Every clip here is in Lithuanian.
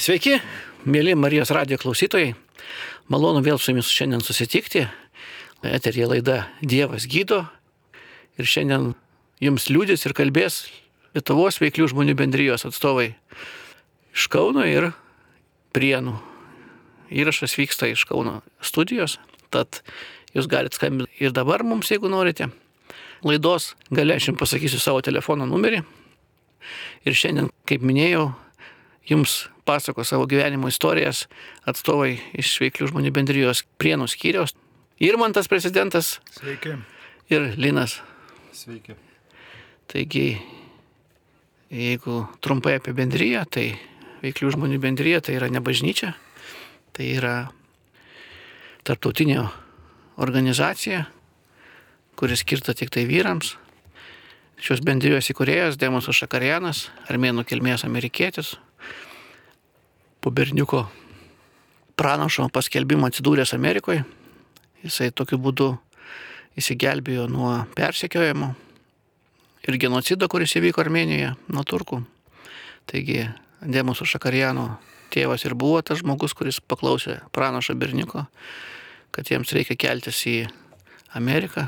Sveiki, mėly Marijos radijo klausytojai. Malonu vėl su jumis šiandien susitikti. Eterija laida Dievas gydo. Ir šiandien jums liūdės ir kalbės Lietuvos veiklių žmonių bendrijos atstovai iš Kauno ir Prienų. Įrašas vyksta iš Kauno studijos, tad jūs galite skambinti ir dabar mums, jeigu norite. Laidos gale aš jums pasakysiu savo telefono numerį. Ir šiandien, kaip minėjau, jums pasako savo gyvenimo istorijas atstovai iš veiklių žmonių bendrijos Prienų skyriaus. Irmantas prezidentas. Sveiki. Ir Linas. Sveiki. Taigi, jeigu trumpai apie bendryją, tai veiklių žmonių bendryja tai yra ne bažnyčia, tai yra tarptautinė organizacija, kuris skirta tik tai vyrams. Šios bendrijos įkūrėjas Demosas Šakarianas, armėnų kilmės amerikietis, po berniuko pranašo paskelbimo atsidūręs Amerikoje, jisai tokiu būdu įsigelbėjo nuo persekiojimo ir genocido, kuris įvyko Armenijoje nuo turkų. Taigi Demoso Šakariano tėvas ir buvo tas žmogus, kuris paklausė pranašo berniuko, kad jiems reikia keltis į Ameriką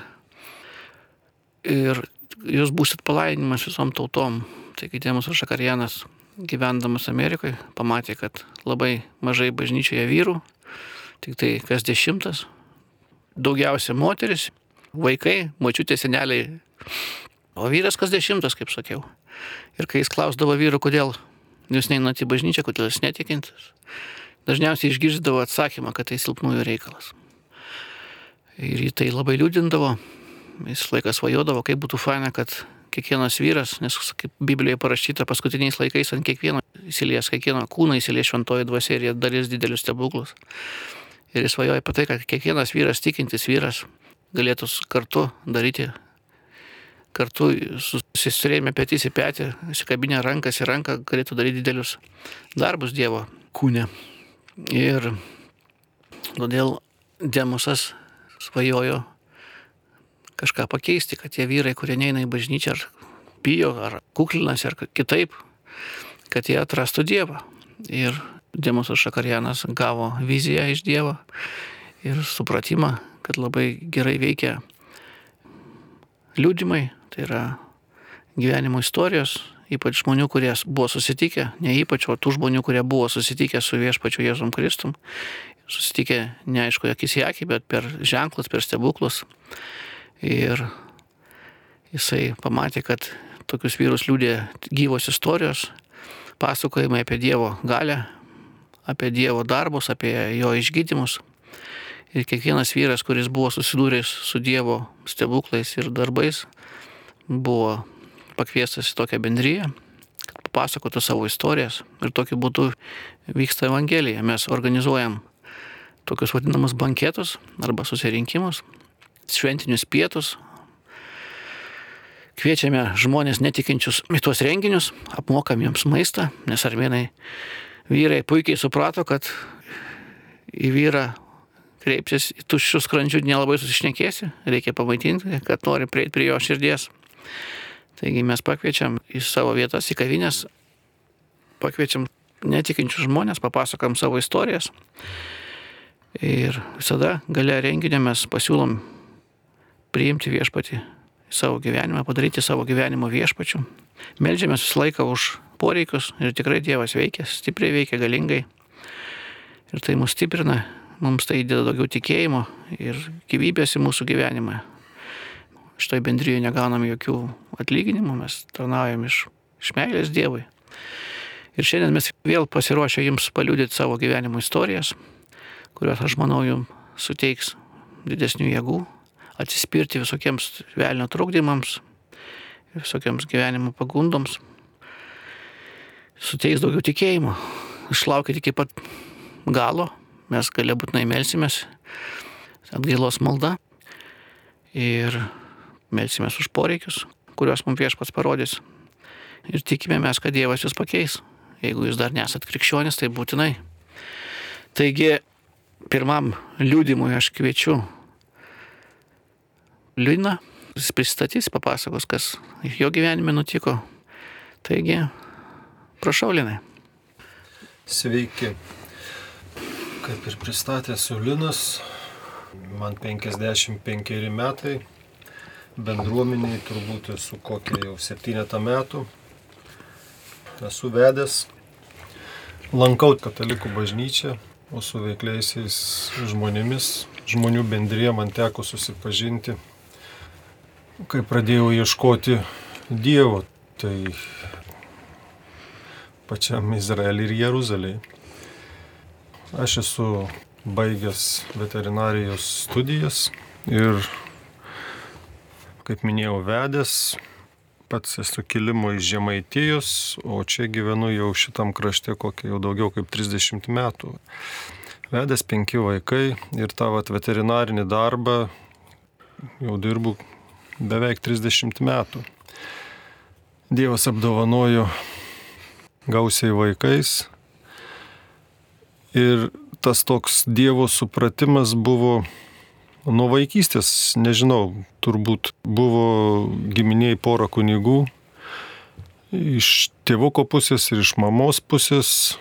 ir jūs būsit palaidinimas visom tautom. Taigi Demoso Šakarianas gyvendamas Amerikoje pamatė, kad labai mažai bažnyčioje vyrų, tik tai kas dešimtas, daugiausia moteris, vaikai, močiutė, seneliai, o vyras kas dešimtas, kaip sakiau. Ir kai jis klausdavo vyrų, kodėl jūs neinat į bažnyčią, kodėl jūs netikintis, dažniausiai išgirdavo atsakymą, kad tai silpnųjų reikalas. Ir jį tai labai liūdindavo, jis laikas svajodavo, kaip būtų faina, kad kiekvienas vyras, nes kaip Biblijoje parašyta, paskutiniais laikais ant kiekvieno įsilies, kiekvieno kūno įsilies šventoji dvasia ir jie darys didelius stebuklus. Ir jis svajoja apie tai, kad kiekvienas vyras, tikintis vyras, galėtų kartu daryti, kartu susisturėjime petys į petį, įsikabinę rankas į ranką, galėtų daryti didelius darbus Dievo kūne. Ir todėl Demosas svajojo kažką pakeisti, kad tie vyrai, kurie neina į bažnyčią, ar bijo, ar kuklinasi, ar kitaip, kad jie atrastų Dievą. Ir Demosas Šakarianas gavo viziją iš Dievo ir supratimą, kad labai gerai veikia liūdimai, tai yra gyvenimo istorijos, ypač žmonių, kurie buvo susitikę, ne ypač, o tų žmonių, kurie buvo susitikę su viešpačiu Jėzum Kristum, susitikę neaišku, akis į akį, bet per ženklus, per stebuklus. Ir jisai pamatė, kad tokius vyrus liūdė gyvos istorijos, pasakojimai apie Dievo galę, apie Dievo darbus, apie jo išgydymus. Ir kiekvienas vyras, kuris buvo susidūręs su Dievo stebuklais ir darbais, buvo pakviestas į tokią bendryją, kad papasakotų savo istorijas. Ir tokiu būdu vyksta Evangelija. Mes organizuojam tokius vadinamus banketus arba susirinkimus, šventinius pietus. Kviečiame žmonės netikinčius į tuos renginius, apmokam jiems maistą, nes armenai vyrai puikiai suprato, kad į vyrą kreipsis į tuščius skrandžių nelabai susišnekėsi, reikia pamaitinti, kad nori prieiti prie jo širdies. Taigi mes pakviečiam į savo vietas, į kavinės, pakviečiam netikinčius žmonės, papasakam savo istorijas. Ir visada gale renginio mes pasiūlom priimti viešpatį į savo gyvenimą, padaryti savo gyvenimo viešpačių. Meldžiamės visą laiką už poreikius ir tikrai Dievas veikia, stipriai veikia, galingai. Ir tai mus stiprina, mums tai įdeda daugiau tikėjimo ir gyvybės į mūsų gyvenimą. Šitoj bendryje negaunam jokių atlyginimų, mes tarnaujam iš, iš meilės Dievui. Ir šiandien mes vėl pasiruošę jums paliūdyti savo gyvenimo istorijas, kurios, aš manau, jums suteiks didesnių jėgų, atsispirti visokiems velnio trukdymams, visokiems gyvenimo pagundoms, suteiks daugiau tikėjimo, išlaukit iki pat galo, mes galia būtinai melsimės, atgailos malda ir melsimės už poreikius, kuriuos mums viešpats parodys. Ir tikime mes, kad Dievas jūs pakeis. Jeigu jūs dar nesat krikščionis, tai būtinai. Taigi, pirmam liūdimui aš kviečiu Liūdna, jis pristatys, papasakos, kas jo gyvenime nutiko. Taigi, prašau, Linai. Sveiki. Kaip ir pristatė Sulinas, man 55 metai, bendruomeniai turbūt esu kokie jau 7 metų. Esu vedęs, lankau katalikų bažnyčią, o su veikliaisiais žmonėmis, žmonių bendrėje man teko susipažinti, kai pradėjau ieškoti Dievo, tai pačiam Izraeliui ir Jeruzalėje. Aš esu baigęs veterinarijos studijas ir, kaip minėjau, vedęs. Pats esu kilimo iš Žemaitijos, o čia gyvenu jau šitam krašte kokie jau daugiau kaip 30 metų. Vedęs penki vaikai ir tą vat, veterinarinį darbą jau dirbu beveik 30 metų. Dievas apdovanojo gausiai vaikais. Ir tas toks Dievo supratimas buvo nuo vaikystės, nežinau, turbūt buvo giminiai pora kunigų, iš tėvuko pusės ir iš mamos pusės.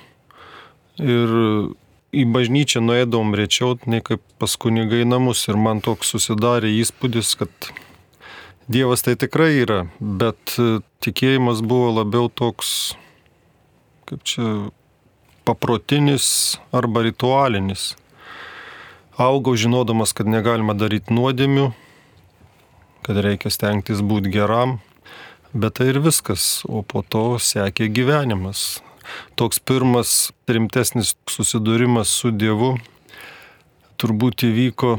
Ir į bažnyčią nuėdavom rečiau, nei kaip pas kunigai namus. Ir man toks susidarė įspūdis, kad Dievas tai tikrai yra, bet tikėjimas buvo labiau toks kaip čia, paprotinis arba ritualinis. Augau žinodamas, kad negalima daryti nuodėmių, kad reikia stengtis būti geram, bet tai ir viskas, o po to sekė gyvenimas. Toks pirmas rimtesnis susidūrimas su Dievu turbūt įvyko,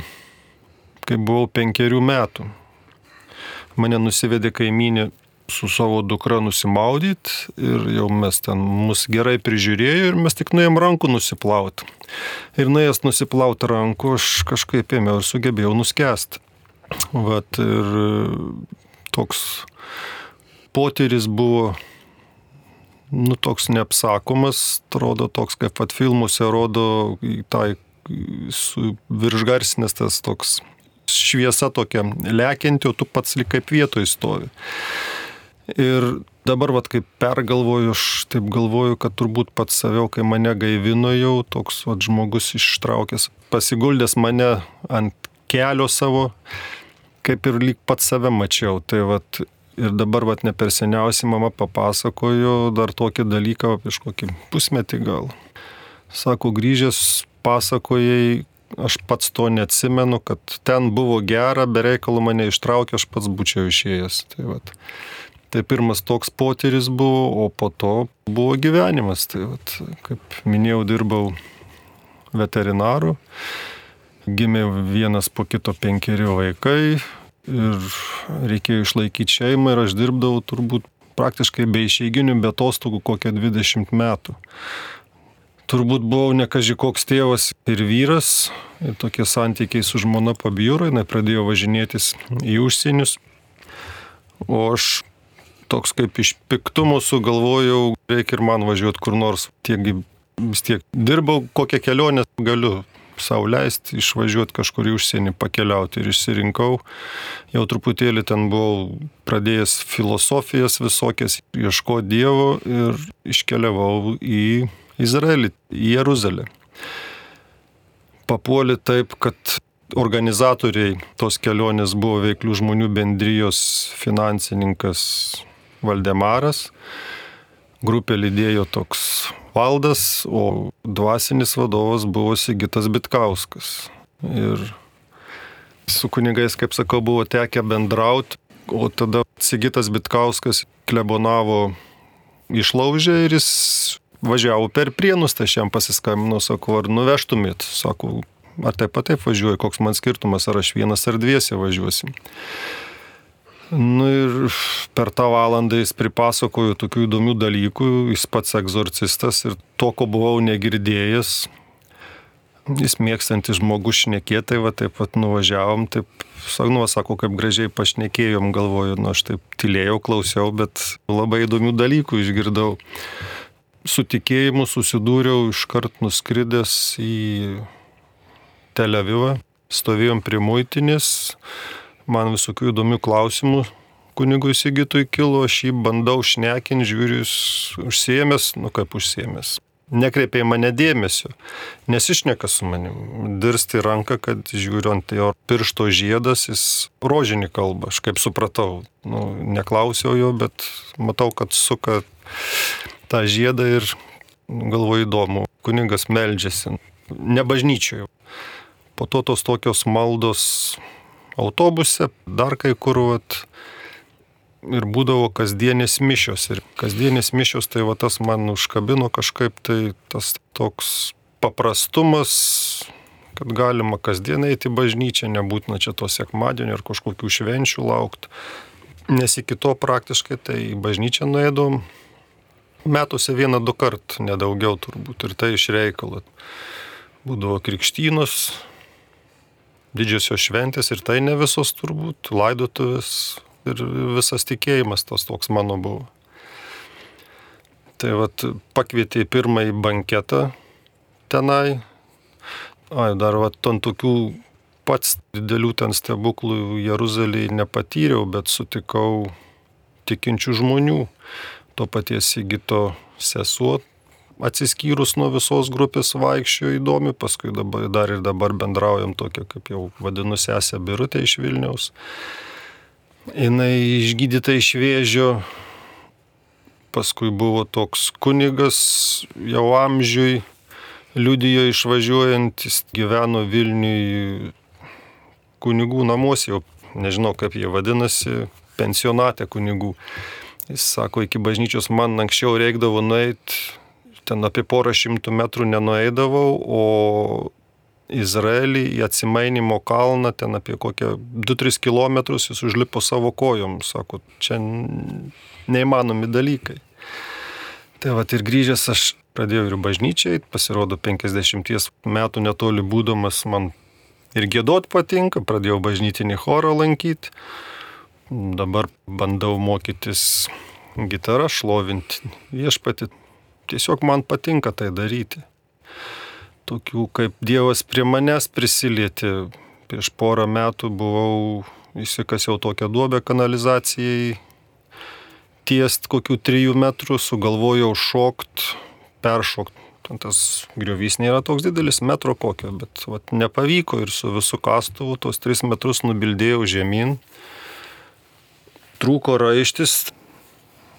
kai buvau penkerių metų. Mane nusivedė kaiminė su savo dukra nusimaudyti ir jau mes ten mus gerai prižiūrėjo ir mes tik nuėjom rankų nusiplauti. Ir nuėjęs nusiplauti rankų aš kažkaip ėmiau ir sugebėjau nuskesti. Vat ir toks potyris buvo, nu toks neapsakomas, atrodo toks kaip pat filmuose rodo, tai viršgarsinės tas toks šviesa tokia lekianti, o tu pats lik kaip vietoje stovi. Ir dabar, vat, kaip pergalvoju, aš taip galvoju, kad turbūt pats saviau, kai mane gaivino jau, toks vat, žmogus ištraukęs, pasiguldęs mane ant kelio savo, kaip ir lyg pats save mačiau. Tai vat, ir dabar vat, ne per seniausiai mama papasakojo dar tokį dalyką, prieš kokį pusmetį gal. Sako, grįžęs pasakojai, aš pats to neatsimenu, kad ten buvo gera, bereikalų mane ištraukė, aš pats būčiau išėjęs. Tai vat. Tai pirmas toks potyris buvo, o po to buvo gyvenimas. Tai vat, kaip minėjau, dirbau veterinaru, gimė vienas po kito penkeri vaikai ir reikėjo išlaikyti šeimą ir aš dirbdavau turbūt praktiškai be išeiginių, be atostogų kokią 20 metų. Turbūt buvau nekaži koks tėvas ir vyras, ir tokie santykiai su žmona pabjūro, jinai pradėjo važinėtis į užsienius, o aš toks kaip iš piktumo sugalvojau, reikia ir man važiuoti kur nors. Tiek vis tiek dirbau, kokią kelionę galiu savo leisti, išvažiuoti kažkur į užsienį, pakeliauti ir išsirinkau. Jau truputėlį ten buvau pradėjęs filosofijas visokias, ieško Dievo ir iškeliavau į Izraelį, į Jeruzalę. Papuolė taip, kad organizatoriai tos kelionės buvo veiklių žmonių bendrijos finansininkas Valdemaras, grupė lydėjo toks valdas, o dvasinis vadovas buvo Sigitas Bitkauskas. Ir su kunigais, kaip sakau, buvo tekę bendrauti, o tada Sigitas Bitkauskas klebonavo išlaužę ir jis važiavo per prienus, tai aš jam pasiskambinau, sakau, ar nuvežtumėt, sakau, ar taip pat taip važiuoju, koks man skirtumas, ar aš vienas ar dviese važiuosim. Nu ir per tą valandą jis pripasakojo tokių įdomių dalykų, jis pats egzorcistas ir to, ko buvau negirdėjęs, jis mėgstantis žmogus šnekėtai, va taip pat nuvažiavom, taip, nu, sako, kaip gražiai pašnekėjom, galvoju, nu aš taip tylėjau, klausiau, bet labai įdomių dalykų išgirdau. Su tikėjimu susidūriau iškart nuskridęs į Tel Avivą, stovėjom prie muitinės, man visokių įdomių klausimų kunigui Sigitui kilo, aš jį bandau šnekinti, žiūriu, jis užsiemęs, nu kaip užsiemęs. nekreipia į mane dėmesio, nesišneka su manim. Dirsti ranką, kad žiūriu ant jo piršto žiedas, jis rožinį kalbą, aš kaip supratau. Nu, neklausiau jo, bet matau, kad suka tą žiedą ir galvoju įdomu, kuningas meldžiasi, ne bažnyčioje. Po to tos tokios maldos autobuse, dar kai kur, vat, ir būdavo kasdienės mišios. Ir kasdienės mišios, tai va tas man užkabino kažkaip, tai tas toks paprastumas, kad galima kasdien eiti bažnyčią, nebūtina čia to sekmadienio ar kažkokių švenčių laukti. Nes iki to praktiškai tai bažnyčią nuėdom metuose vieną du kart, nedaugiau turbūt, ir tai iš reikalo. Būdavo krikštynos, didžiosios šventės ir tai ne visos turbūt, laidotuvės, ir visas tikėjimas tas toks mano buvo. Tai vad pakvietė į pirmąjį banketą tenai. Ai, dar vad ant tokių pats didelių ten stebuklų Jeruzalėje nepatyriau, bet sutikau tikinčių žmonių. To paties įgyto sesuo atsiskyrus nuo visos grupės vaikščiojo įdomi, paskui dabar, dar ir dabar bendraujam tokia, kaip jau vadinu, sesė Birutė iš Vilniaus jinai išgydyta iš vėžio, paskui buvo toks kunigas jau amžiui, liudijo išvažiuojantis, gyveno Vilniui kunigų namuose, jau nežinau kaip jie vadinasi, pensionate kunigų. Jis sako, iki bažnyčios man anksčiau reikdavo nueiti, ten apie porą šimtų metrų nenueidavau, o Izraelį į atsimainimo kalną, ten apie kokią 2-3 km jis užlipo savo kojom, sako, čia neįmanomi dalykai. Tai va ir grįžęs aš pradėjau ir bažnyčiai, pasirodo 50 metų netoli būdamas man ir gėdot patinka, pradėjau bažnytinį chorą lankyti, dabar bandau mokytis gitarą, šlovinti viešpati, tiesiog man patinka tai daryti tokių kaip Dievas prie manęs prisilietė. Prieš porą metų buvau įsikasiau tokią duobę kanalizacijai, tiest kokių trijų metrų, sugalvojau šokt, peršokt. Ten tas griovys nėra toks didelis, metro kokio, bet vat, nepavyko ir su visu kastuvu tos tris metrus nubildėjau žemyn. Trūko raištis,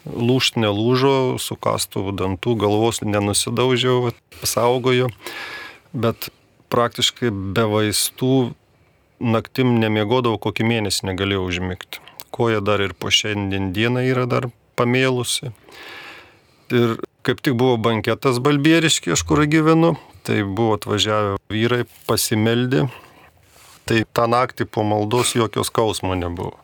lūšt nelūžo, su kastuvu dantų galvos nenusidaužiau, pasaugojo bet praktiškai be vaistų naktim nemiegodavau, kokį mėnesį negalėjau užmigti. Koja dar ir po šiandien dieną yra dar pamėlusi. Ir kaip tik buvo banketas Balbieriški, aš kur gyvenu, tai buvo atvažiavę vyrai, pasimeldė. Tai tą naktį po maldos jokios skausmo nebuvo.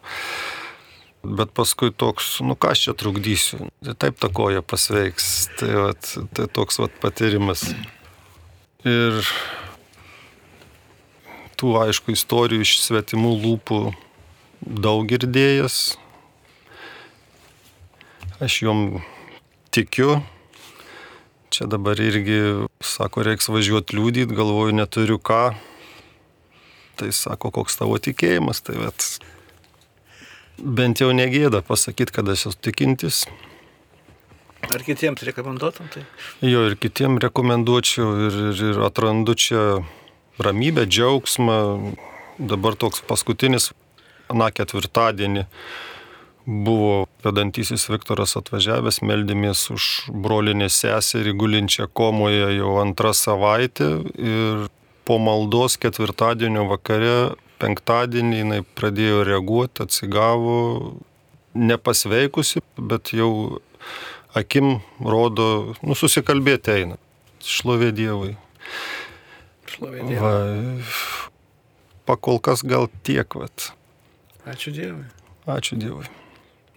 Bet paskui toks, nu ką aš čia trukdysiu, tai taip ta koja pasveiks. Tai, vat, tai toks vat patyrimas. Ir tų, aišku, istorijų iš svetimų lūpų daug girdėjęs. Aš jom tikiu. Čia dabar irgi, sako, reiks važiuoti liūdyti, galvoju, neturiu ką. Tai sako, koks tavo tikėjimas, tai bet bent jau negėda pasakyti, kad aš esu tikintis. Ar kitiems rekomenduotum tai? Jo, ir kitiems rekomenduočiau ir, ir, ir atrandu čia ramybę, džiaugsmą. Dabar toks paskutinis, na, ketvirtadienį buvo vedantysis Viktoras atvažiavęs, meldėmės už brolinę seserį gulinčią komoje jau antrą savaitę ir po maldos ketvirtadienio vakare, penktadienį jinai pradėjo reaguoti, atsigavo, nepasveikusi, bet jau akim rodo, nu, susikalbėti eina. Šlovė Dievui. Šlovė Dievui. Va, pakol kas gal tiek, vat. Ačiū Dievui. Ačiū Dievui.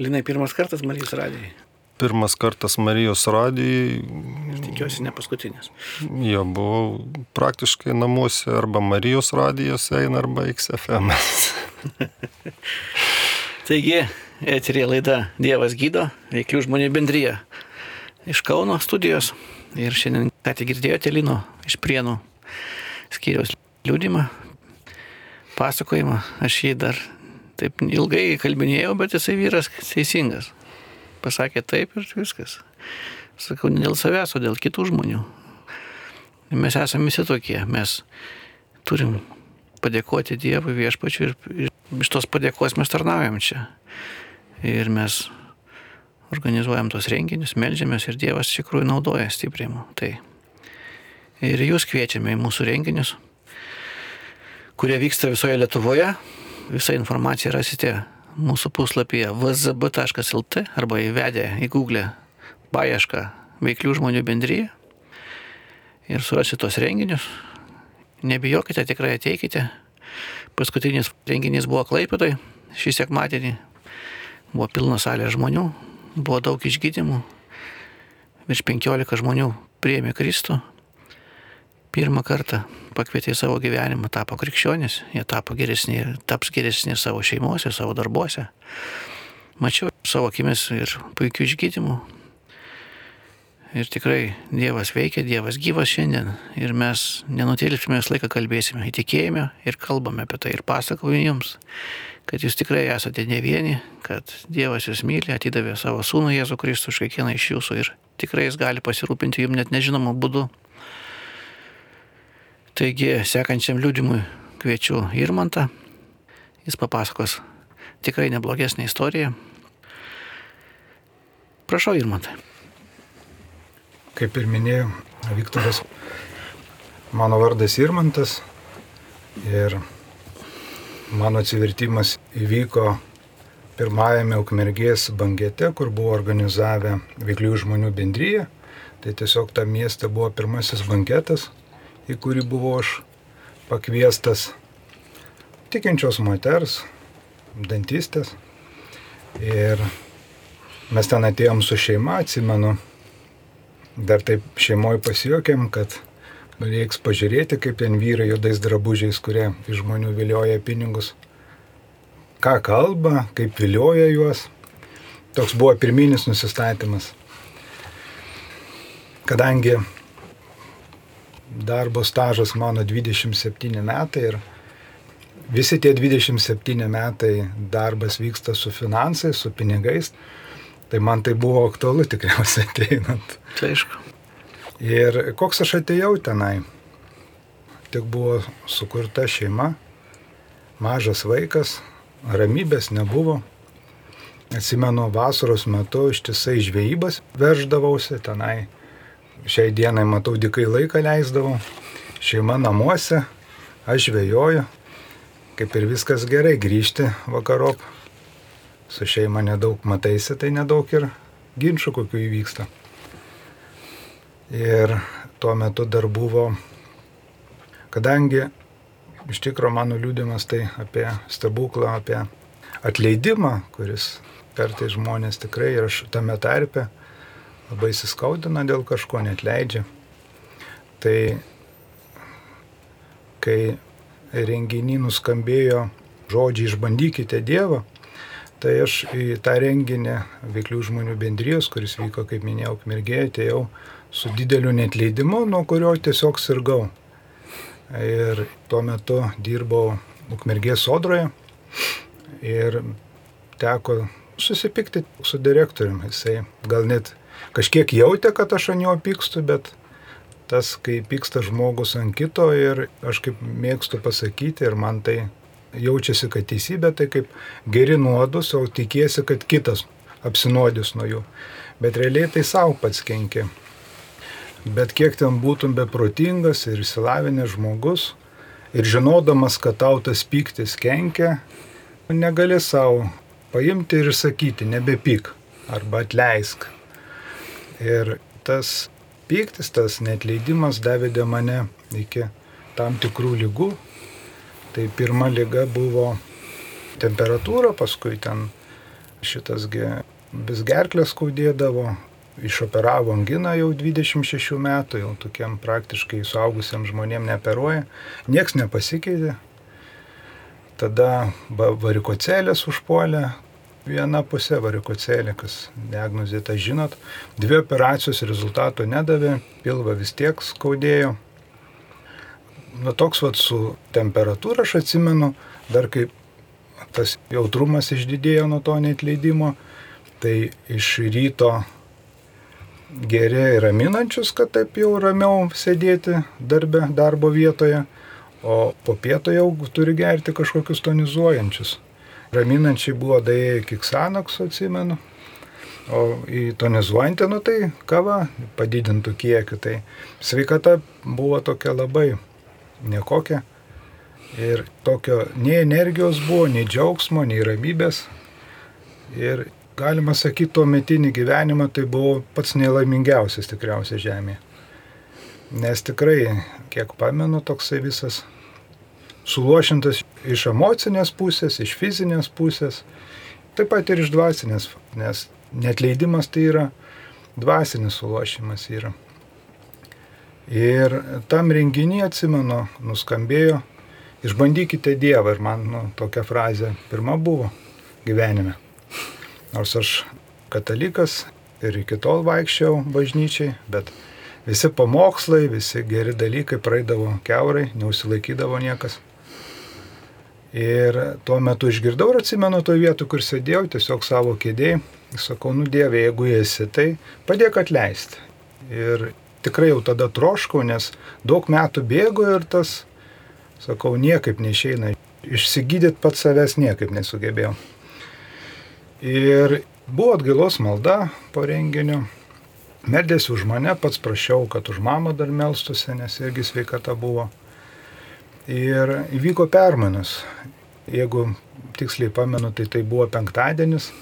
Linai, pirmas kartas Marijos radijai. Pirmas kartas Marijos radijai. Ir tikiuosi ne paskutinis. Jo, buvau praktiškai namuose arba Marijos radijas eina, arba XFM. Taigi, eterė laida Dievas gydo, veiklių žmonių bendryje iš Kauno studijos. Ir šiandien ką tik girdėjote Lino iš Prienų skyriaus liūdimą, pasakojimą. Aš jį dar taip ilgai kalbinėjau, bet jisai vyras teisingas. Pasakė taip ir viskas. Sakau, ne dėl savęs, o dėl kitų žmonių. Mes esame visi tokie, mes turim padėkoti Dievui viešpačiui ir, ir iš tos padėkos mes tarnaujam čia. Ir mes organizuojam tos renginius, melžiamės ir Dievas iš tikrųjų naudoja stipriai. Tai. Ir jūs kviečiame į mūsų renginius, kurie vyksta visoje Lietuvoje. Visą informaciją rasite mūsų puslapyje vzb.lt arba įvedę į Google paiešką veiklių žmonių bendryje ir surasite tos renginius. Nebijokite, tikrai ateikite. Paskutinis renginys buvo Klaipėdai šį sekmadienį. Buvo pilna salė žmonių, buvo daug išgydymų. Virš 15 žmonių priėmė Kristų. Pirmą kartą pakvietė į savo gyvenimą, tapo krikščionis, jie tapo geresni taps geresni savo šeimose, savo darbuose. Mačiau savo akimis ir puikių išgydymų, Ir tikrai Dievas veikia, Dievas gyvas šiandien. Ir mes nenutilpsime, visą laiką kalbėsime, įtikėjime ir kalbame apie tai. Ir pasakojame jums, kad jūs tikrai esate ne vieni, kad Dievas jūs myli, atidavė savo sūnų Jėzų Kristų už kiekvieną iš jūsų ir tikrai jis gali pasirūpinti jums net nežinomų būdų. Taigi, sekančiam liūdimui kviečiu Irmantą. Jis papasakos tikrai neblogesnę istoriją. Prašau, Irmantai kaip ir minėjo Viktoras, mano vardas Irmantas ir mano atsivertimas įvyko pirmajame Ukmergės bangete, kur buvo organizavę veiklių žmonių bendryje. Tai tiesiog tą miestą buvo pirmasis banketas, į kurį buvau aš pakviestas tikinčios moters, dantistės. Ir mes ten atėjom su šeima, atsimenu, dar taip šeimoje pasijokėm, kad reiks pažiūrėti, kaip ten vyrai juodais drabužiais, kurie iš žmonių vilioja pinigus, ką kalba, kaip vilioja juos. Toks buvo pirminis nusistatymas. Kadangi darbo stažas mano 27 metai ir visi tie 27 metai darbas vyksta su finansais, su pinigais, Tai man tai buvo aktualu tikriausiai ateinant. Tai aišku. Ir koks aš atėjau tenai. Tik buvo sukurta šeima, mažas vaikas, ramybės nebuvo. Atsimenu, vasaros metu ištisai žvejybas veždavausi tenai. Šiai dienai, matau, dikai laiką leisdavau. Šeima namuose, aš žvejoju. Kaip ir viskas gerai, grįžti vakarop su šeima nedaug mataisi, tai nedaug ir ginčių kokių įvyksta. Ir tuo metu dar buvo, kadangi iš tikrųjų mano liūdimas tai apie stebuklą, apie atleidimą, kuris kartais žmonės tikrai ir aš tame tarpe labai įsiskaudina dėl kažko, net leidžia. Tai kai renginį nuskambėjo žodžiai išbandykite Dievą, Tai aš į tą renginį veiklių žmonių bendrijos, kuris vyko, kaip minėjau, Mirgėje, atėjau su dideliu netleidimu, nuo kurio tiesiog sirgau. Ir tuo metu dirbau Ukmergės sodroje ir teko susipykti su direktoriumi. Jisai gal net kažkiek jautė, kad aš ant jo pykstu, bet tas, kai pyksta žmogus ant kito ir aš kaip mėgstu pasakyti ir man tai jaučiasi, kad teisybė tai kaip geri nuodus, o tikiesi, kad kitas apsinodys nuo jų. Bet realiai tai savo pats kenkia. Bet kiek ten būtum beprotingas ir išsilavinęs žmogus ir žinodamas, kad tau tas pyktis kenkia, negali savo paimti ir sakyti, nebepyk arba atleisk. Ir tas pyktis, tas netleidimas davė mane iki tam tikrų lygų, Tai pirma lyga buvo temperatūra, paskui ten šitasgi vis gerklės skaudėdavo, išoperavo anginą jau 26 metų, jau tokiem praktiškai suaugusiam žmonėm neoperuoja, nieks nepasikeitė. Tada varikocelės užpuolė, viena pusė varikocelė, kas diagnozė tą žinot, dvi operacijos rezultato nedavė, pilva vis tiek skaudėjo nu, toks vat su temperatūra, aš atsimenu, dar kaip tas jautrumas išdidėjo nuo to netleidimo, tai iš ryto geri raminančius, kad taip jau ramiau sėdėti darbę, darbo vietoje, o po pieto jau turi gerti kažkokius tonizuojančius. Raminančiai buvo daėjai Kiksanaks, atsimenu, o į tonizuojantį, nu tai kava padidintų kiekiu, tai sveikata buvo tokia labai nekokia. Ir tokio nei energijos buvo, nei džiaugsmo, nei ramybės. Ir galima sakyti, tuo metinį gyvenimą tai buvo pats nelaimingiausias tikriausiai žemėje. Nes tikrai, kiek pamenu, toksai visas suluošintas iš emocinės pusės, iš fizinės pusės, taip pat ir iš dvasinės, nes netleidimas tai yra dvasinis suluošimas yra. Ir tam renginį atsimenu, nuskambėjo Išbandykite Dievą ir man nu, tokia frazė pirma buvo gyvenime. Nors aš katalikas ir iki tol vaikščiau bažnyčiai, bet visi pamokslai, visi geri dalykai praeidavo keurai, neusilaikydavo niekas. Ir tuo metu išgirdau ir atsimenu to vietų, kur sėdėjau, tiesiog savo kėdėjai. Sakau, nu Dieve, jeigu esi, tai padėk atleisti. Ir tikrai jau tada troškau, nes daug metų bėgo ir tas Sakau, niekaip neišeina. Išsigydyti pats savęs niekaip nesugebėjau. Ir buvo atgailos malda po renginio. Meldėsi už mane, pats prašiau, kad už mamą dar melstusi, nes irgi sveikata buvo. Ir įvyko permainos. Jeigu tiksliai pamenu, tai tai buvo penktadienis,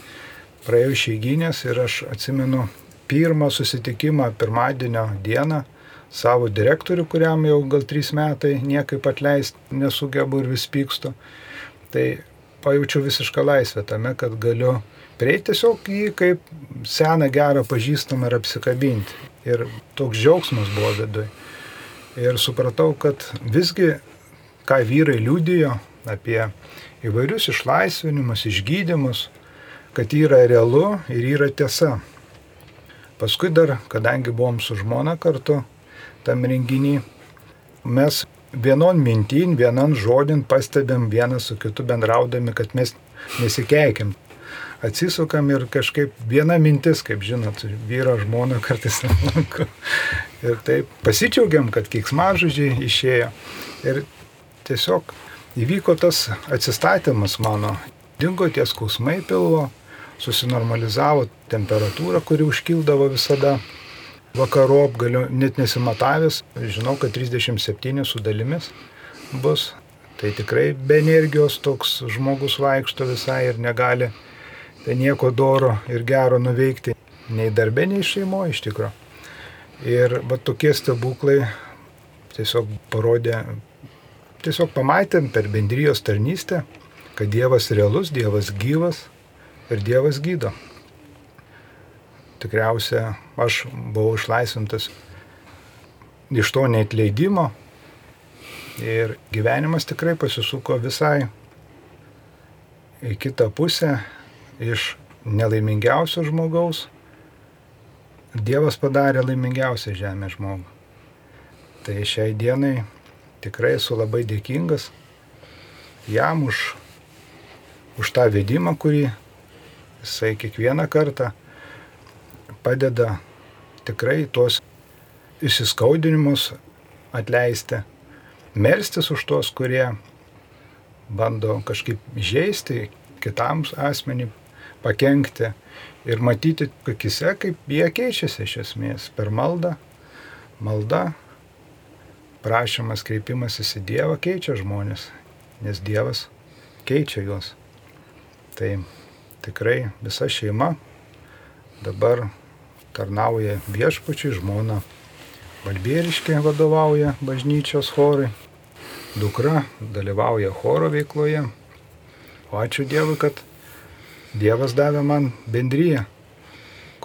praėjo išeiginės ir aš atsimenu pirmą susitikimą pirmadienio dieną savo direktorių, kuriam jau gal trys metai niekaip atleisti nesugebu ir vis pykstu. Tai pajaučiau visišką laisvę tame, kad galiu prieiti tiesiog jį kaip seną gerą pažįstamą ir apsikabinti. Ir toks džiaugsmas buvo viduje. Ir supratau, kad visgi, ką vyrai liūdėjo apie įvairius išlaisvinimus, išgydymus, kad yra realu ir yra tiesa. Paskui dar, kadangi buvom su žmona kartu, tam renginį. Mes vienon mintin, vienon žodin pastebėm vienas su kitu bendraudami, kad mes nesikeikim. Atsisukam ir kažkaip viena mintis, kaip žinot, vyro žmona kartais aplanko. Ir taip pasidžiaugiam, kad kiksmažodžiai išėjo. Ir tiesiog įvyko tas atsistatymas mano. Dingo tie skausmai pilvo, susinormalizavo temperatūra, kuri užkildavo visada vakarop galiu net nesimatavęs, žinau, kad 37 su dalimis bus. Tai tikrai be energijos toks žmogus vaikšto visai ir negali tai nieko doro ir gero nuveikti nei darbė, nei šeimoje iš tikrųjų. Ir va tokie stebuklai tiesiog parodė, tiesiog pamatėm per bendrijos tarnystę, kad Dievas realus, Dievas gyvas ir Dievas gydo tikriausia aš buvau išlaisvintas iš to neatleidimo ir gyvenimas tikrai pasisuko visai į kitą pusę iš nelaimingiausio žmogaus. Dievas padarė laimingiausią žemę žmogų. Tai šiai dienai tikrai esu labai dėkingas jam už, už tą vedimą, kurį jisai kiekvieną kartą padeda tikrai tuos įsiskaudinimus atleisti, melstis už tuos, kurie bando kažkaip žaisti kitam asmenį, pakengti ir matyti akise, kaip jie keičiasi iš esmės per maldą. Malda, prašymas, kreipimasis į Dievą keičia žmonės, nes Dievas keičia juos. Tai tikrai visa šeima dabar tarnauja viešpačiui, žmona Balbieriškė vadovauja bažnyčios chorai, dukra dalyvauja choro veikloje. O ačiū Dievui, kad Dievas davė man bendryją,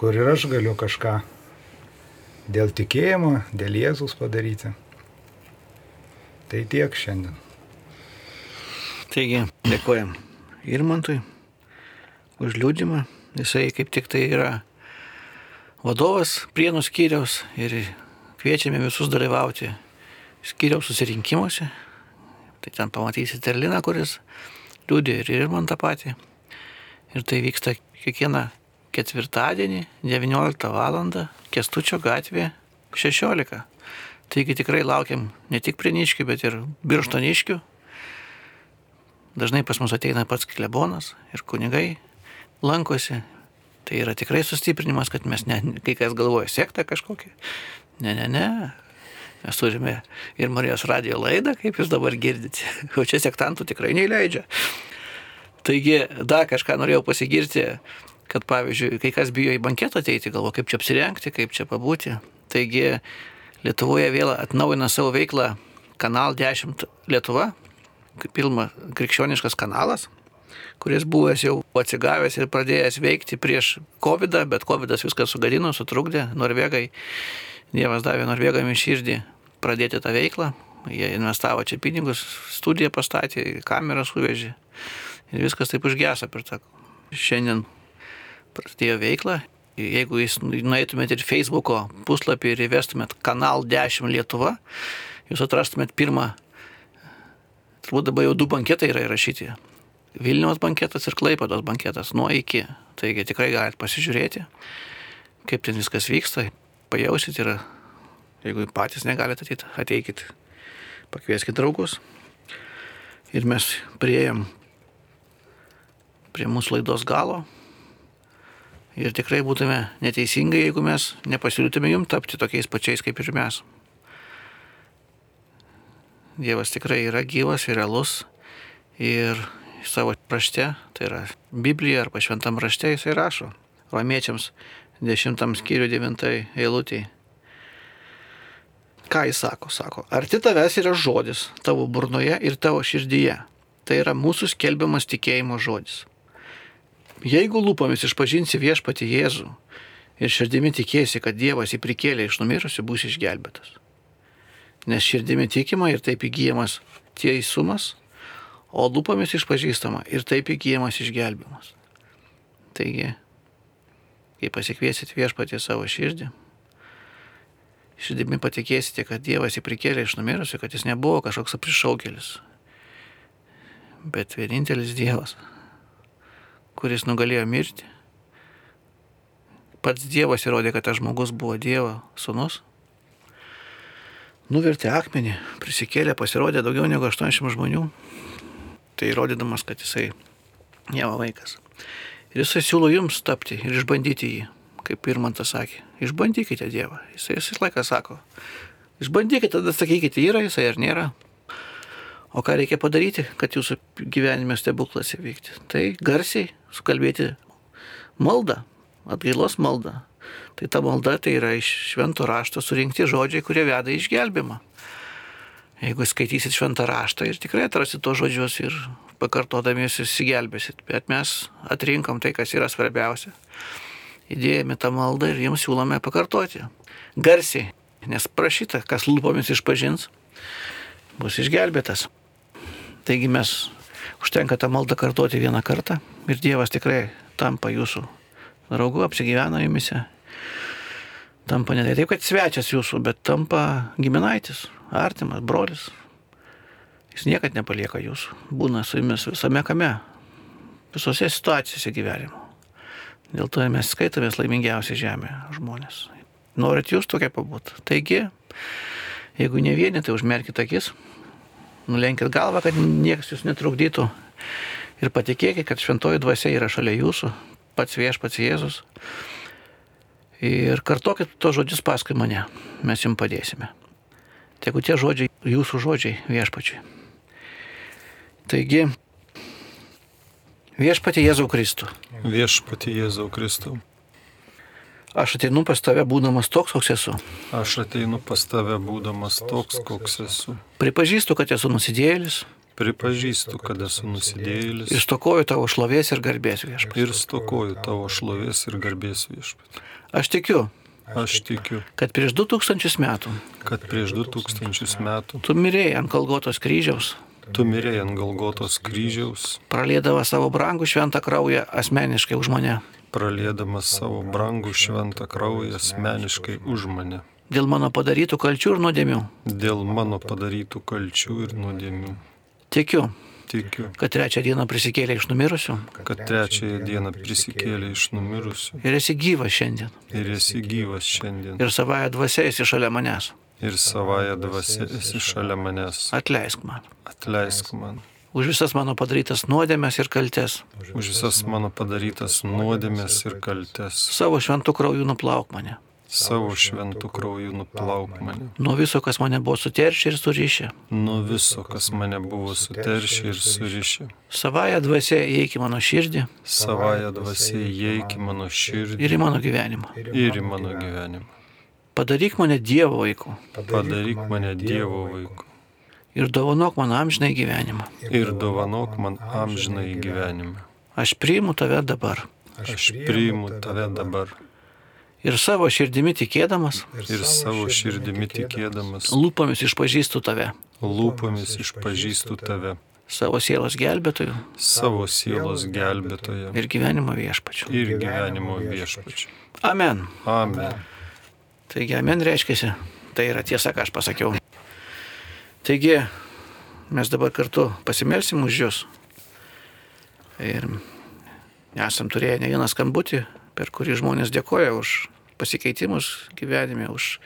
kur ir aš galiu kažką dėl tikėjimo, dėl Jėzus padaryti. Tai tiek šiandien. Taigi, dėkojam Irmantui už liūdimą. Jisai kaip tik tai yra vadovas Prienų skyriaus ir kviečiame visus dalyvauti skyriaus susirinkimuose. Tai ten pamatysite ir Liną, kuris liūdė ir ir man tą patį. Ir tai vyksta kiekvieną ketvirtadienį 19 val. Kestučio gatvė 16. Taigi tikrai laukiam ne tik prieniškių, bet ir birštoniškių. Dažnai pas mus ateina pats klebonas ir kunigai lankosi. Tai yra tikrai sustiprinimas, kad mes ne, kai kas galvoja sektą kažkokį. Ne, ne, ne. Mes turime ir Marijos radio laidą, kaip jūs dabar girdite. O čia sektantų tikrai neįleidžia. Taigi, dar kažką norėjau pasigirti, kad pavyzdžiui, kai kas bijo į banketą ateiti, galvo, kaip čia apsirengti, kaip čia pabūti. Taigi, Lietuvoje vėl atnaujina savo veiklą Kanal 10 Lietuva, pilma krikščioniškas kanalas, kuris buvęs jau atsigavęs ir pradėjęs veikti prieš COVID, bet COVID viską sugadino, sutrukdė. Norvegai, Dievas davė Norvegam į širdį pradėti tą veiklą. Jie investavo čia pinigus, studiją pastatė, kamerą suvežė. Ir viskas taip užgeso per tą. Šiandien prasidėjo veikla. Jeigu jūs nueitumėt ir Facebook'o puslapį ir įvestumėt kanal 10 Lietuva, jūs atrastumėt pirmą Turbūt dabar jau du banketai yra įrašyti. Vilniaus banketas ir Klaipados banketas nuo iki. Taigi tikrai galite pasižiūrėti, kaip ten viskas vyksta, pajausit ir jeigu patys negalite ateiti, ateikit, pakvieskit draugus. Ir mes prieėm prie mūsų laidos galo. Ir tikrai būtume neteisingai, jeigu mes nepasiūlytume jums tapti tokiais pačiais kaip ir mes. Dievas tikrai yra gyvas ir realus. Ir savo rašte, tai yra Biblija arba šventam rašte jisai rašo. Romiečiams 10 skyrių 9 eilutėje. Ką jis sako? Sako, arti tavęs yra žodis tavo burnoje ir tavo širdyje. Tai yra mūsų skelbiamas tikėjimo žodis. Jeigu lūpomis išpažinsi viešpati Jėzų ir širdimi tikėsi, kad Dievas jį prikėlė iš numirusių, bus išgelbėtas nes širdimi tikima ir taip įgyjamas teisumas, o lūpomis išpažįstama ir taip įgyjamas išgelbimas. Taigi, kai pasikviesit viešpatį savo širdį, širdimi patikėsite, kad Dievas jį prikėlė iš numirusių, kad jis nebuvo kažkoks aprišaukėlis, bet vienintelis Dievas, kuris nugalėjo mirti. Pats Dievas įrodė, kad tas žmogus buvo Dievo sunus nuvertė akmenį, prisikėlė, pasirodė daugiau negu 80 žmonių. Tai įrodydamas, kad jisai Dievo vaikas. Ir jisai siūlo jums tapti ir išbandyti jį, kaip Pirmantas sakė. Išbandykite Dievą. Jisai visą laiką sako. Išbandykite, tada sakykite, yra jisai ar nėra. O ką reikia padaryti, kad jūsų gyvenime stebuklas įvykti? Tai garsiai sukalbėti maldą, atgailos maldą, Tai ta malda tai yra iš švento rašto surinkti žodžiai, kurie veda į išgelbimą. Jeigu skaitysit šventą raštą ir tikrai atrasit tos žodžius ir pakartodami jūs įsigelbėsit. Bet mes atrinkom tai, kas yra svarbiausia. Įdėjome tą maldą ir jums siūlome pakartoti. Garsiai, nes prašyta, kas lūpomis išpažins, bus išgelbėtas. Taigi mes užtenka tą maldą kartoti vieną kartą ir Dievas tikrai tampa jūsų draugu, apsigyvena jumise tampa ne taip, kad svečias jūsų, bet tampa giminaitis, artimas, brolis. Jis niekad nepalieka jūsų, būna su jumis visame kame, visose situacijose gyvenimo. Dėl to mes skaitomės laimingiausi žemė žmonės. Norit jūs tokia pabūt. Taigi, jeigu ne vieni, tai užmerkite akis, nulenkit galvą, kad niekas jūs netrukdytų ir patikėkit, kad šventoji dvasia yra šalia jūsų, pats viešpats Jėzus ir kartokit tos žodžius paskui mane, mes jums padėsime. Tegu tie žodžiai, jūsų žodžiai viešpačiui. Taigi, viešpatį Jėzau Kristų. Viešpatį Jėzau Kristų. Aš ateinu pas tave būdamas toks, koks esu. Aš ateinu pas tave būdamas toks, koks esu. Pripažįstu, kad esu nusidėjėlis. Pripažįstu, kad esu nusidėjėlis. Ir stokoju tavo šlovės ir garbės viešpatį. Ir stokoju tavo šlovės ir garbės viešpatį. Aš tikiu, Aš tikiu, kad prieš 2000 metų kad prieš 2000 metų tu mirėjai ant Kalgotos kryžiaus, tu mirėjai ant Galgotos kryžiaus, pralėdama savo brangų šventą kraują asmeniškai už mane. Pralėdamas savo brangų šventą kraują asmeniškai už mane. Dėl mano padarytų kalčių ir nuodėmių. Dėl mano padarytų kalčių ir nuodėmių. Tikiu, Tikiu, kad trečią dieną prisikėlė iš numirusių kad trečiąją dieną prisikėlė iš numirusių ir esi gyvas šiandien. ir esi gyvas šiandien. Ir savąją dvasę esi šalia manęs. Ir savoje dvasia esi šalia manęs. Atleisk man. Atleisk man Už visas mano padarytas nuodėmės ir kaltes. už visas mano padarytas nuodėmės ir kaltes. Savo šventų kraujų nuplauk mane. Savo šventų kraujų nuplauk mane. Nuo viso, kas mane buvo suteršę ir surišę. Nuo viso, kas mane buvo suteršę ir surišę. Savąją dvasę įeik į mano širdį Savoje dvasia įeik į mano širdį ir į mano gyvenimą. ir į mano gyvenimą. Padaryk mane Dievo vaiku Padaryk mane Dievo vaiku ir dovanok man amžinai gyvenimą. ir dovanok man amžinai gyvenimą. Aš priimu tave dabar Aš priimu tave dabar ir savo širdimi tikėdamas, ir savo širdimi tikėdamas, lūpomis išpažįstu tave, lūpomis išpažįstu tave, savo sielos gelbėtoju savo sielos gelbėtoje ir gyvenimo viešpačiu. ir gyvenimo viešpačiu. Amen. Amen. Taigi, amen reiškia, tai yra tiesa, ką aš pasakiau. Taigi, mes dabar kartu pasimelsim už jūs. Ir esam turėję ne vieną skambutį, per kurį žmonės dėkoja už pasikeitimus gyvenime, už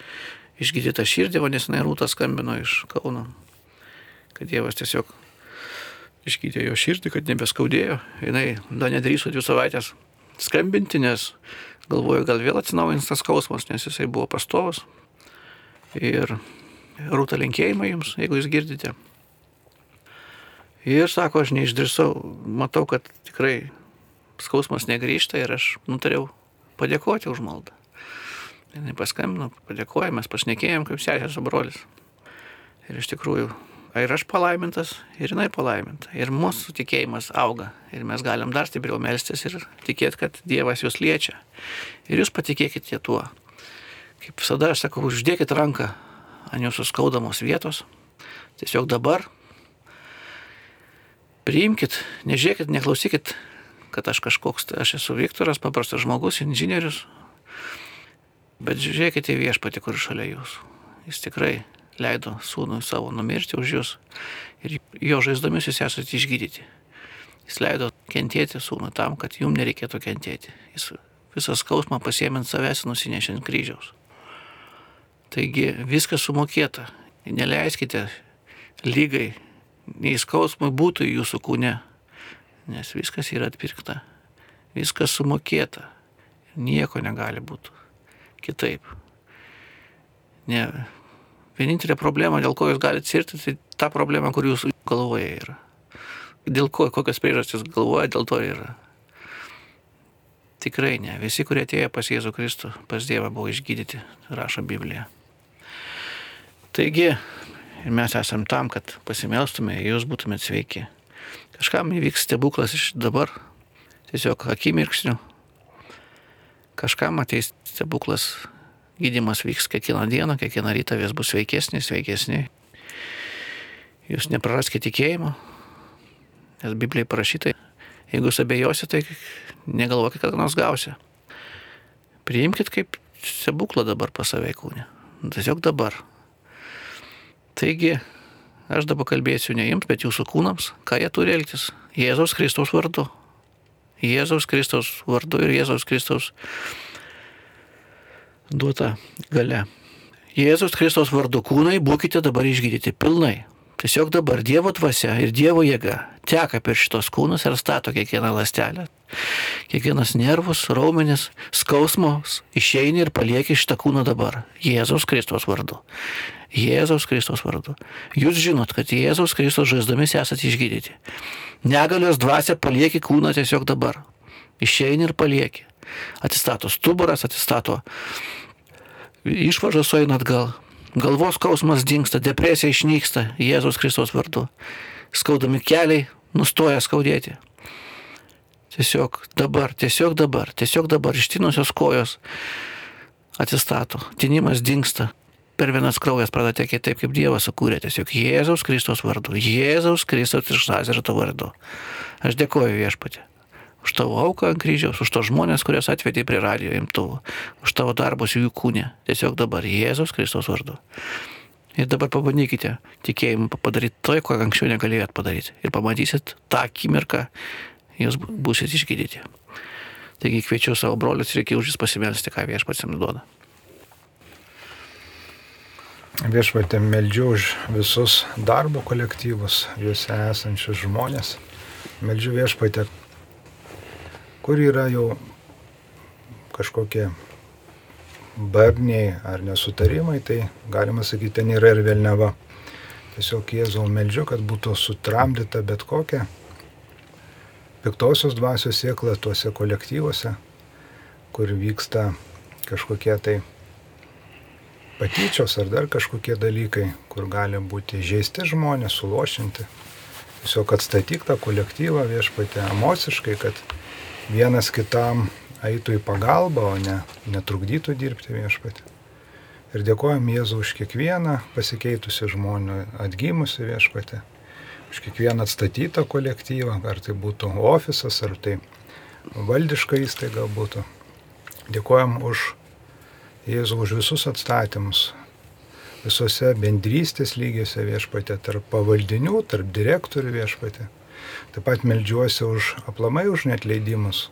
išgydytą širdį, o nesenai Rūta skambino iš Kauno, kad Dievas tiesiog išgydė jo širdį, kad nebeskaudėjo. Jis dar nedrįso dvi savaitės skambinti, nes galvoju, gal vėl atsinaujins tas skausmas, nes jisai buvo pastovas. Ir rūta linkėjimai jums, jeigu jūs girdite. Ir sako, aš neišdrįsau, matau, kad tikrai skausmas negrįžta ir aš nutariau padėkoti už maldą. Jis paskambino, padėkoja, mes pašnekėjom kaip sesės su brolis. Ir iš tikrųjų, ir aš palaimintas, ir jinai palaiminta. Ir mūsų tikėjimas auga. Ir mes galim dar stipriau melstis ir tikėti, kad Dievas jūs liečia. Ir jūs patikėkite tuo. Kaip visada aš sakau, uždėkit ranką ant jūsų skaudamos vietos. Tiesiog dabar priimkit, nežiūrėkit, neklausykit, kad aš kažkoks, aš esu Viktoras, paprastas žmogus, inžinierius. Bet žiūrėkite į viešpatį, kur šalia jūsų. Jis tikrai leido sūnui savo numirti už jūs ir jo žaizdomis jūs esate išgydyti. Jis leido kentėti sūnui tam, kad jums nereikėtų kentėti. Jis visą skausmą pasiemint savęs nusinešė ant kryžiaus. Taigi viskas sumokėta. Neleiskite lygai, nei skausmui būtų jūsų kūne, nes viskas yra atpirkta. Viskas sumokėta. Nieko negali būti kitaip. Ne. Vienintelė problema, dėl ko jūs galite sirti, tai ta problema, kur jūsų galvoje yra. Dėl ko, kokios priežastys galvoja, dėl to yra. Tikrai ne. Visi, kurie atėjo pas Jėzų Kristų, pas Dievą buvo išgydyti, rašo Biblija. Taigi, mes esam tam, kad pasimelstume, jūs būtumėte sveiki. Kažkam įvyks stebuklas iš dabar, tiesiog akimirksniu. Kažkam ateis stebuklas, gydimas vyks kiekvieną dieną, kiekvieną rytą vis bus sveikesnis, sveikesni. Jūs nepraraskite tikėjimo, nes Biblijai parašyta, jeigu jūs abejosite, tai negalvokit, kad nors gausi. Priimkite kaip stebuklą dabar pas save kūnę. Tiesiog dabar. Taigi, aš dabar kalbėsiu ne jums, bet jūsų kūnams, ką jie turi elgtis. Jėzaus Kristaus vardu. Jėzaus Kristaus vardu ir Jėzaus Kristaus duota gale. Jėzaus Kristaus vardu kūnai būkite dabar išgydyti pilnai. Tiesiog dabar Dievo dvasia ir Dievo jėga teka per šitos kūnus ir stato kiekvieną lastelę. Kiekvienas nervus, raumenis, skausmos išeini ir palieki šitą kūną dabar. Jėzaus Kristaus vardu. Jėzaus Kristaus vardu. Jūs žinot, kad Jėzaus Kristaus žaizdomis esate išgydyti. Negalios dvasia palieki kūną tiesiog dabar. Išeini ir palieki. Atsistato stuburas, atsistato išvažas sueina atgal. Galvos skausmas dinksta, depresija išnyksta Jėzaus Kristaus vardu. Skaudami keliai nustoja skaudėti. Tiesiog dabar, tiesiog dabar, tiesiog dabar ištinusios kojos atsistato, tinimas dinksta, per vienas kraujas pradeda tekėti taip, kaip Dievas sukūrė, tiesiog Jėzaus Kristaus vardu, Jėzaus Kristaus iš Nazarito vardu. Aš dėkoju viešpatė už tavo auką ant kryžiaus, už tos žmonės, kuriuos atvedė prie radio imtuvų, už tavo darbus jų kūne, tiesiog dabar Jėzaus Kristaus vardu. Ir dabar pabandykite tikėjimu padaryti tai, ko anksčiau negalėjot padaryti. Ir pamatysit tą akimirką, jūs būsit išgydyti. Taigi kviečiu savo brolius, reikia už jūs pasimelsti, ką viešpats jums duoda. Viešpatė meldžiu už visus darbo kolektyvus, juose esančius žmonės. Meldžiu viešpatė, kur yra jau kažkokie barniai ar nesutarimai, tai galima sakyti, ten yra ir vėlneva. Tiesiog Jėzau meldžiu, kad būtų sutramdyta bet kokia piktosios dvasios sėkla tuose kolektyvuose, kur vyksta kažkokie tai patyčios ar dar kažkokie dalykai, kur gali būti žaisti žmonės, sulošinti. Tiesiog atstatyk tą kolektyvą viešpatę emociškai, kad vienas kitam eitų į pagalbą, o ne netrukdytų dirbti viešpatį. Ir dėkojam Jėzų už kiekvieną pasikeitusią žmonių atgimusią viešpatį, už kiekvieną atstatytą kolektyvą, ar tai būtų ofisas, ar tai valdiška įstaiga būtų. Dėkojam už Jėzų už visus atstatymus, visose bendrystės lygiuose viešpatė, tarp pavaldinių, tarp direktorių viešpatė. Taip pat melžiuosi už aplamai už netleidimus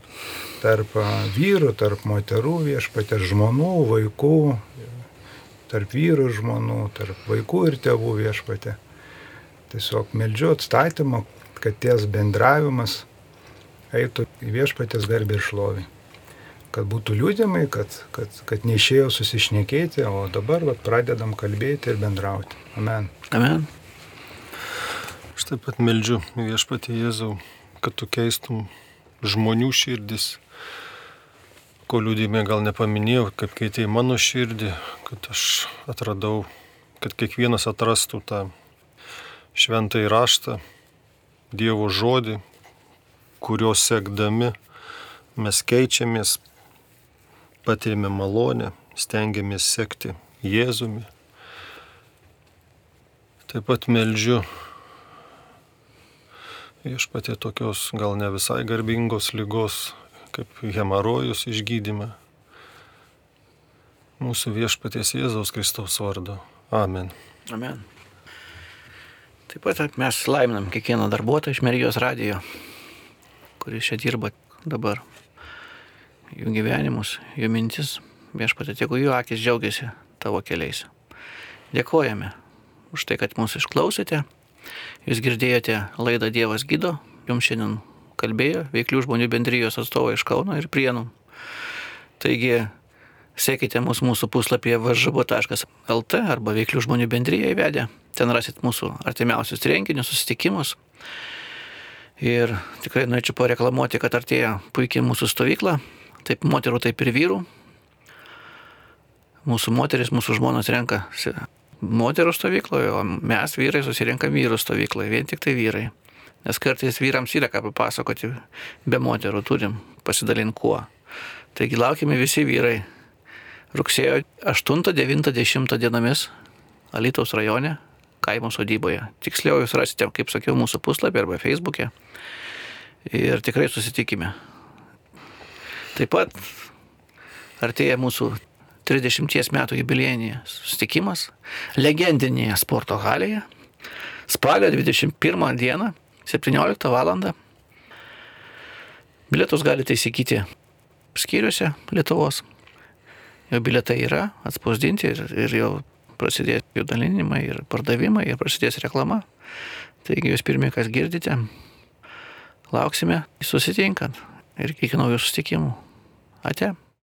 tarp vyrų, tarp moterų viešpatė, žmonų, vaikų, tarp vyrų ir žmonų, tarp vaikų ir tėvų viešpatė. Tiesiog meldžiu atstatymą, kad ties bendravimas eitų į viešpatės garbę ir šlovį. Kad būtų liūdimai, kad, kad, kad neišėjo susišnekėti, o dabar vat, pradedam kalbėti ir bendrauti. Amen. Amen. Aš taip pat meldžiu viešpatį Jėzau, kad tu keistum žmonių širdis, ko liūdime gal nepaminėjau, kaip keitė į mano širdį, kad aš atradau, kad kiekvienas atrastų tą šventą įraštą, Dievo žodį, kurio sekdami mes keičiamės, patirime malonę, stengiamės sekti Jėzumi. Taip pat meldžiu viešpatė tokios gal ne visai garbingos lygos kaip hemarojus išgydymą. Mūsų viešpaties Jėzaus Kristaus vardu. Amen. Amen. Taip pat mes laiminam kiekvieną darbuotoją iš Merijos radijo, kuris čia dirba dabar. Jų gyvenimus, jų mintis, viešpatė, tegu jų akis džiaugiasi tavo keliais. Dėkojame už tai, kad mūsų išklausėte. Jūs girdėjote laidą Dievas gydo. Jums šiandien kalbėjo veiklių žmonių bendrijos atstovai iš Kauno ir Prienų. Taigi, sekite mūsų, mūsų puslapyje varžabo.lt arba veiklių žmonių bendryje įvedę. Ten rasit mūsų artimiausius renginius, susitikimus. Ir tikrai norėčiau pareklamuoti, kad artėja puikiai mūsų stovykla, taip moterų, taip ir vyrų. Mūsų moteris, mūsų žmonos renkasi moterų stovykloje, o mes vyrai susirenkam vyrų stovykloje, vien tik tai vyrai. Nes kartais vyrams yra ką papasakoti, be moterų turim pasidalinti kuo. Taigi laukime visi vyrai. Rugsėjo 8, 9, 10 dienomis Alytaus rajone, kaimo sodyboje. Tiksliau jūs rasite, kaip sakiau, mūsų puslapį arba Facebook'e. Ir tikrai susitikime. Taip pat artėja mūsų 30 metų jubiliejinė susitikimas legendinėje sporto halėje. Spalio 21 dieną 17 val. Bilietus galite įsigyti skyriuose Lietuvos. Jo bilietai yra atspausdinti ir, ir jau prasidės jų dalinimai ir pardavimai ir prasidės reklama. Taigi jūs pirmie, kas girdite, lauksime susitinkant ir iki naujų susitikimų. Ikke?